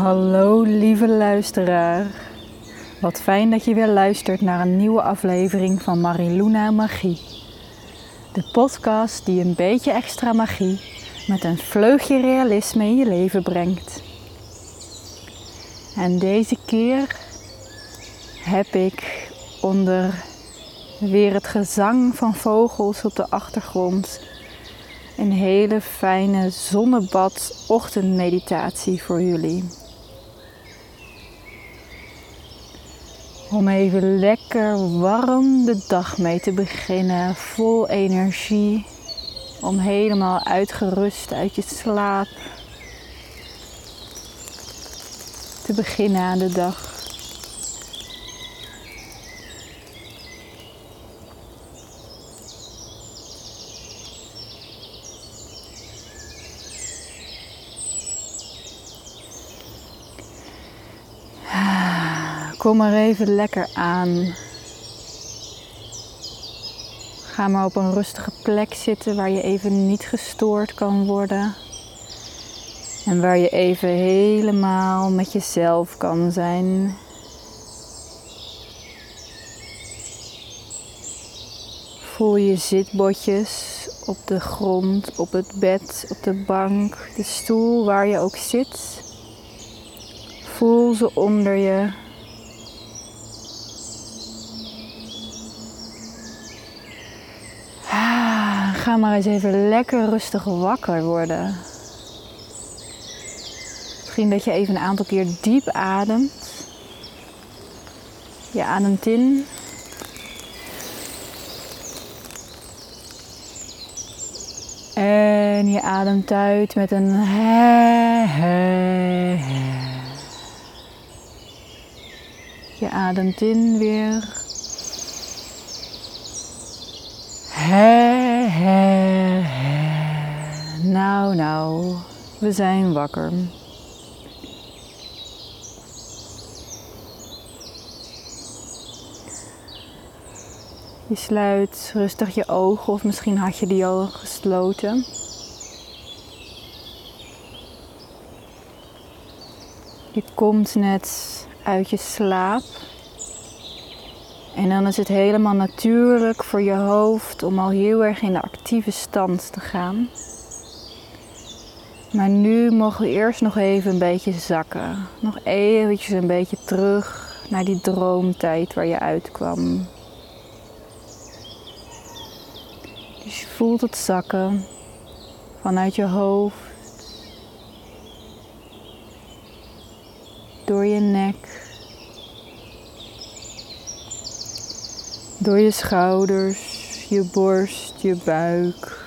Hallo lieve luisteraar. Wat fijn dat je weer luistert naar een nieuwe aflevering van Mariluna Magie. De podcast die een beetje extra magie met een vleugje realisme in je leven brengt. En deze keer heb ik onder weer het gezang van vogels op de achtergrond een hele fijne zonnebad ochtendmeditatie voor jullie. Om even lekker warm de dag mee te beginnen, vol energie, om helemaal uitgerust uit je slaap te beginnen aan de dag. Kom maar even lekker aan. Ga maar op een rustige plek zitten waar je even niet gestoord kan worden. En waar je even helemaal met jezelf kan zijn. Voel je zitbotjes op de grond, op het bed, op de bank, de stoel waar je ook zit. Voel ze onder je. Ga maar eens even lekker rustig wakker worden. Misschien dat je even een aantal keer diep ademt. Je ademt in. En je ademt uit met een he, he. Je ademt in weer. He, he. Nou, nou, we zijn wakker. Je sluit rustig je ogen of misschien had je die al gesloten. Je komt net uit je slaap. En dan is het helemaal natuurlijk voor je hoofd om al heel erg in de actieve stand te gaan. Maar nu mogen we eerst nog even een beetje zakken. Nog eventjes een beetje terug naar die droomtijd waar je uitkwam. Dus je voelt het zakken vanuit je hoofd, door je nek, door je schouders, je borst, je buik.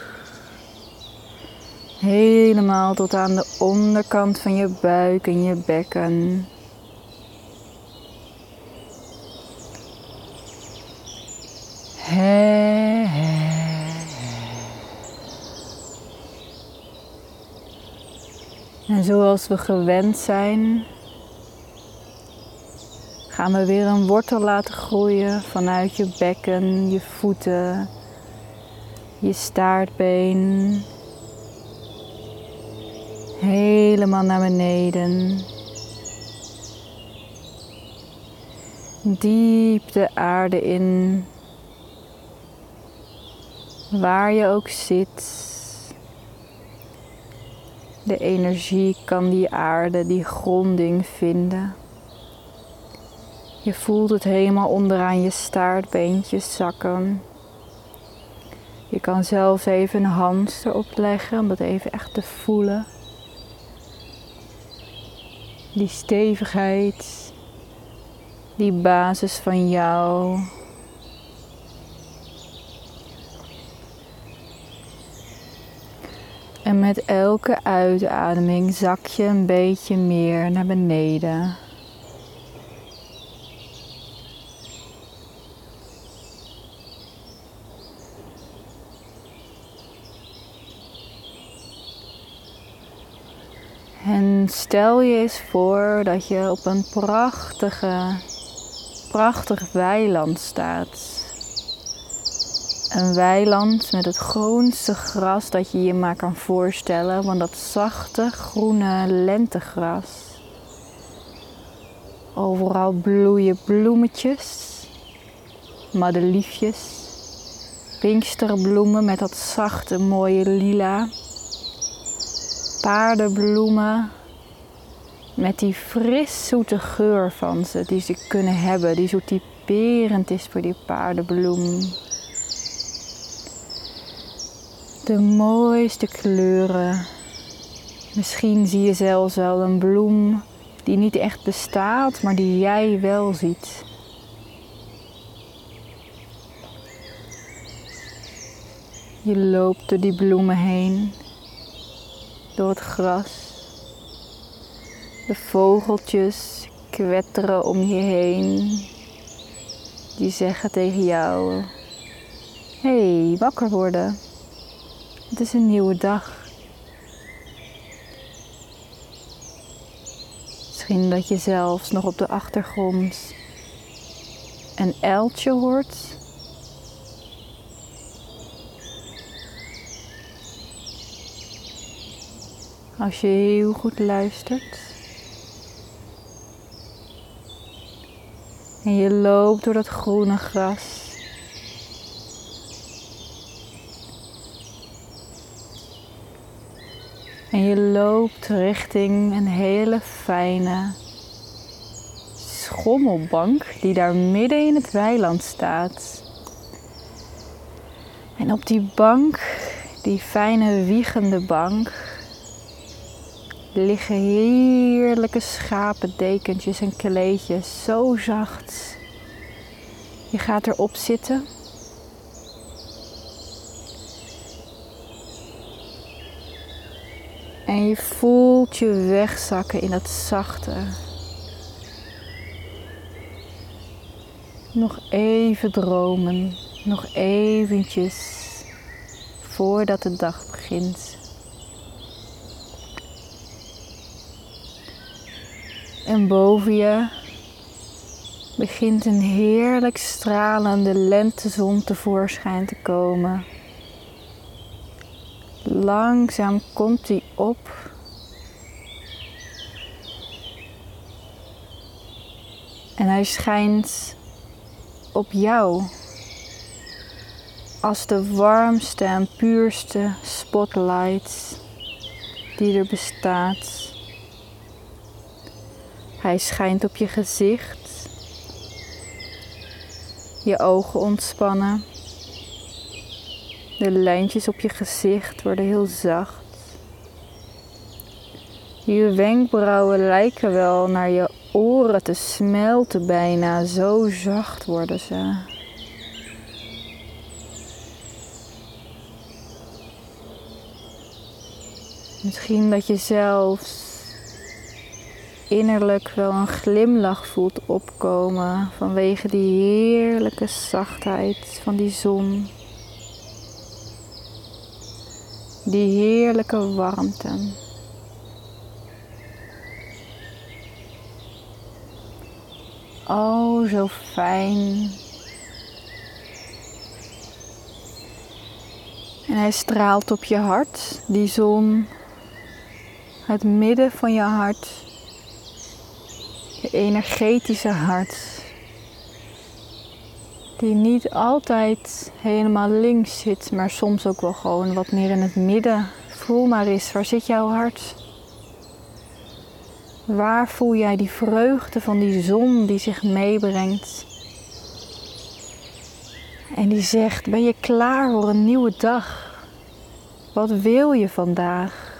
Helemaal tot aan de onderkant van je buik en je bekken. En zoals we gewend zijn, gaan we weer een wortel laten groeien vanuit je bekken, je voeten, je staartbeen. Helemaal naar beneden. Diep de aarde in. Waar je ook zit. De energie kan die aarde, die gronding vinden. Je voelt het helemaal onderaan je staartbeentjes zakken. Je kan zelfs even een hand erop leggen om dat even echt te voelen. Die stevigheid, die basis van jou. En met elke uitademing zak je een beetje meer naar beneden. En stel je eens voor dat je op een prachtige, prachtig weiland staat. Een weiland met het groenste gras dat je je maar kan voorstellen, want dat zachte groene lentegras. Overal bloeien bloemetjes, madeliefjes, pinksterbloemen met dat zachte mooie lila, paardenbloemen met die fris zoete geur van ze die ze kunnen hebben, die zo typerend is voor die paardenbloem. De mooiste kleuren. Misschien zie je zelfs wel een bloem die niet echt bestaat, maar die jij wel ziet. Je loopt door die bloemen heen, door het gras. De vogeltjes kwetteren om je heen. Die zeggen tegen jou: hey, wakker worden. Het is een nieuwe dag. Misschien dat je zelfs nog op de achtergrond een uiltje hoort. Als je heel goed luistert. En je loopt door dat groene gras. En je loopt richting een hele fijne schommelbank die daar midden in het weiland staat. En op die bank, die fijne wiegende bank, liggen heerlijke schapendekentjes en kleedjes, zo zacht. Je gaat erop zitten. En je voelt je wegzakken in het zachte. Nog even dromen, nog eventjes voordat de dag begint. En boven je begint een heerlijk stralende lentezon tevoorschijn te komen. Langzaam komt die op. En hij schijnt op jou als de warmste en puurste spotlight die er bestaat. Hij schijnt op je gezicht, je ogen ontspannen. De lijntjes op je gezicht worden heel zacht. Je wenkbrauwen lijken wel naar je oren te smelten bijna, zo zacht worden ze. Misschien dat je zelfs innerlijk wel een glimlach voelt opkomen vanwege die heerlijke zachtheid van die zon. Die heerlijke warmte. Oh, zo fijn. En hij straalt op je hart, die zon, het midden van je hart, energetische hart, die niet altijd helemaal links zit, maar soms ook wel gewoon wat meer in het midden. Voel maar eens, waar zit jouw hart? Waar voel jij die vreugde van die zon die zich meebrengt? En die zegt: Ben je klaar voor een nieuwe dag? Wat wil je vandaag?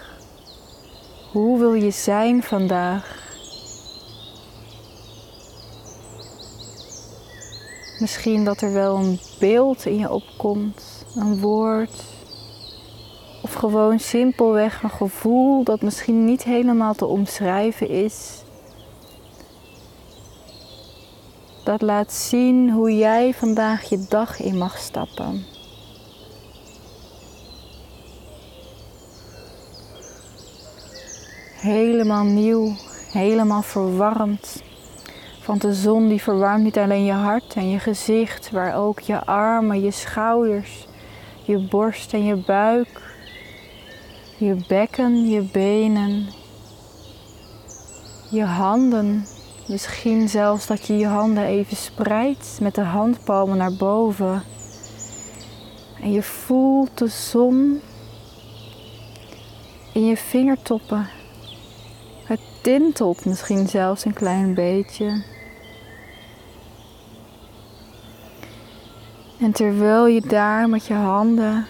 Hoe wil je zijn vandaag? Misschien dat er wel een beeld in je opkomt, een woord. Of gewoon simpelweg een gevoel dat misschien niet helemaal te omschrijven is. Dat laat zien hoe jij vandaag je dag in mag stappen. Helemaal nieuw, helemaal verwarmd. Want de zon die verwarmt niet alleen je hart en je gezicht, maar ook je armen, je schouders, je borst en je buik, je bekken, je benen, je handen, Misschien zelfs dat je je handen even spreidt met de handpalmen naar boven. En je voelt de zon in je vingertoppen. Het tintelt misschien zelfs een klein beetje. En terwijl je daar met je handen,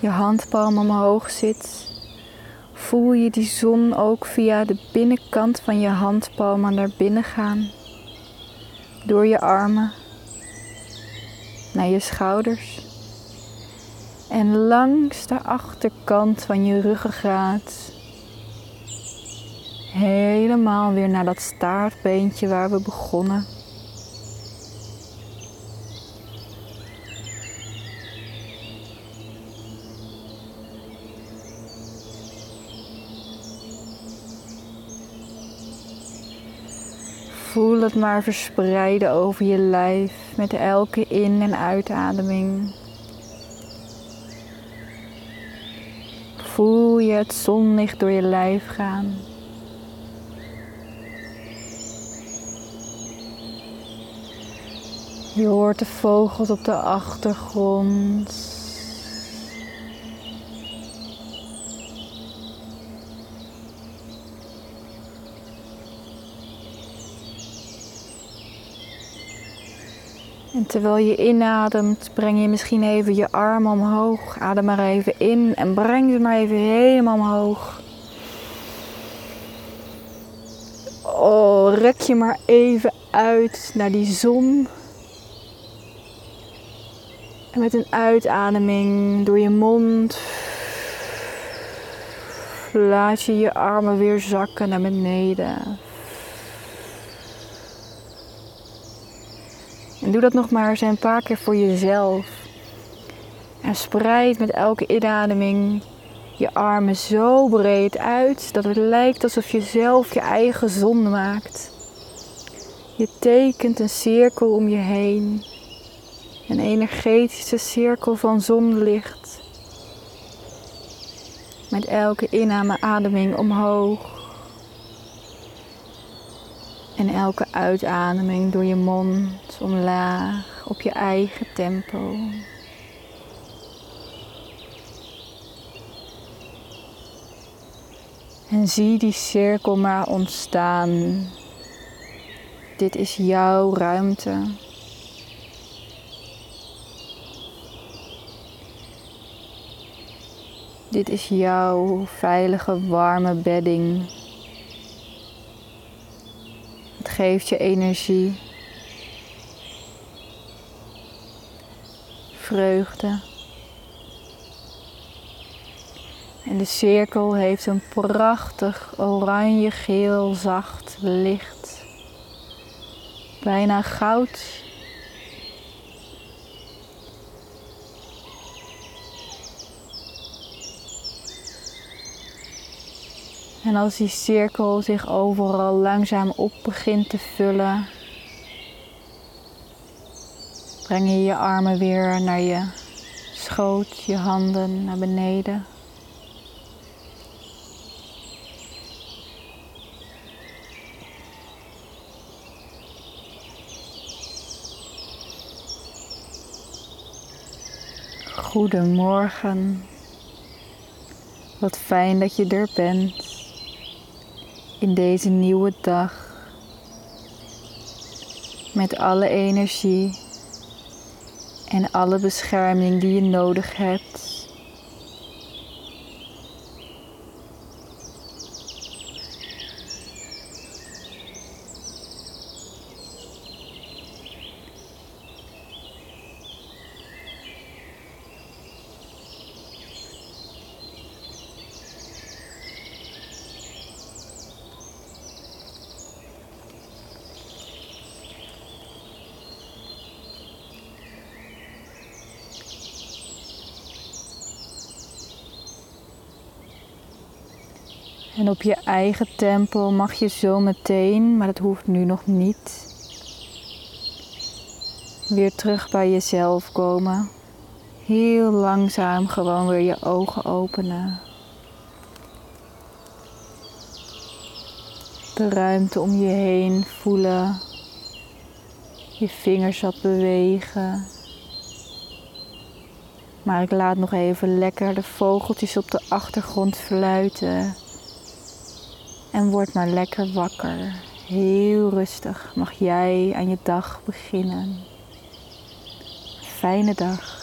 je handpalm omhoog zit, voel je die zon ook via de binnenkant van je handpalmen naar binnen gaan. Door je armen, naar je schouders. En langs de achterkant van je ruggengraat. Helemaal weer naar dat staartbeentje waar we begonnen. Voel het maar verspreiden over je lijf met elke in- en uitademing. Voel je het zonlicht door je lijf gaan. Je hoort de vogels op de achtergrond. En terwijl je inademt, breng je misschien even je arm omhoog. Adem maar even in en breng ze maar even helemaal omhoog. Oh, rek je maar even uit naar die zon. En met een uitademing door je mond laat je je armen weer zakken naar beneden. En doe dat nog maar eens een paar keer voor jezelf. En spreid met elke inademing je armen zo breed uit dat het lijkt alsof je zelf je eigen zon maakt. Je tekent een cirkel om je heen. Een energetische cirkel van zonlicht. Met elke inademing omhoog. En elke uitademing door je mond omlaag op je eigen tempo. En zie die cirkel maar ontstaan. Dit is jouw ruimte. Dit is jouw veilige, warme bedding geeft je energie, vreugde. En de cirkel heeft een prachtig oranje-geel zacht licht. Bijna goud. En als die cirkel zich overal langzaam op begint te vullen, breng je je armen weer naar je schoot, je handen naar beneden. Goedemorgen. Wat fijn dat je er bent in deze nieuwe dag. Met alle energie en alle bescherming die je nodig hebt. En op je eigen tempo mag je zo meteen, maar dat hoeft nu nog niet, weer terug bij jezelf komen. Heel langzaam gewoon weer je ogen openen. De ruimte om je heen voelen. Je vingers wat bewegen. Maar ik laat nog even lekker de vogeltjes op de achtergrond fluiten. En word maar lekker wakker. Heel rustig mag jij aan je dag beginnen. Fijne dag.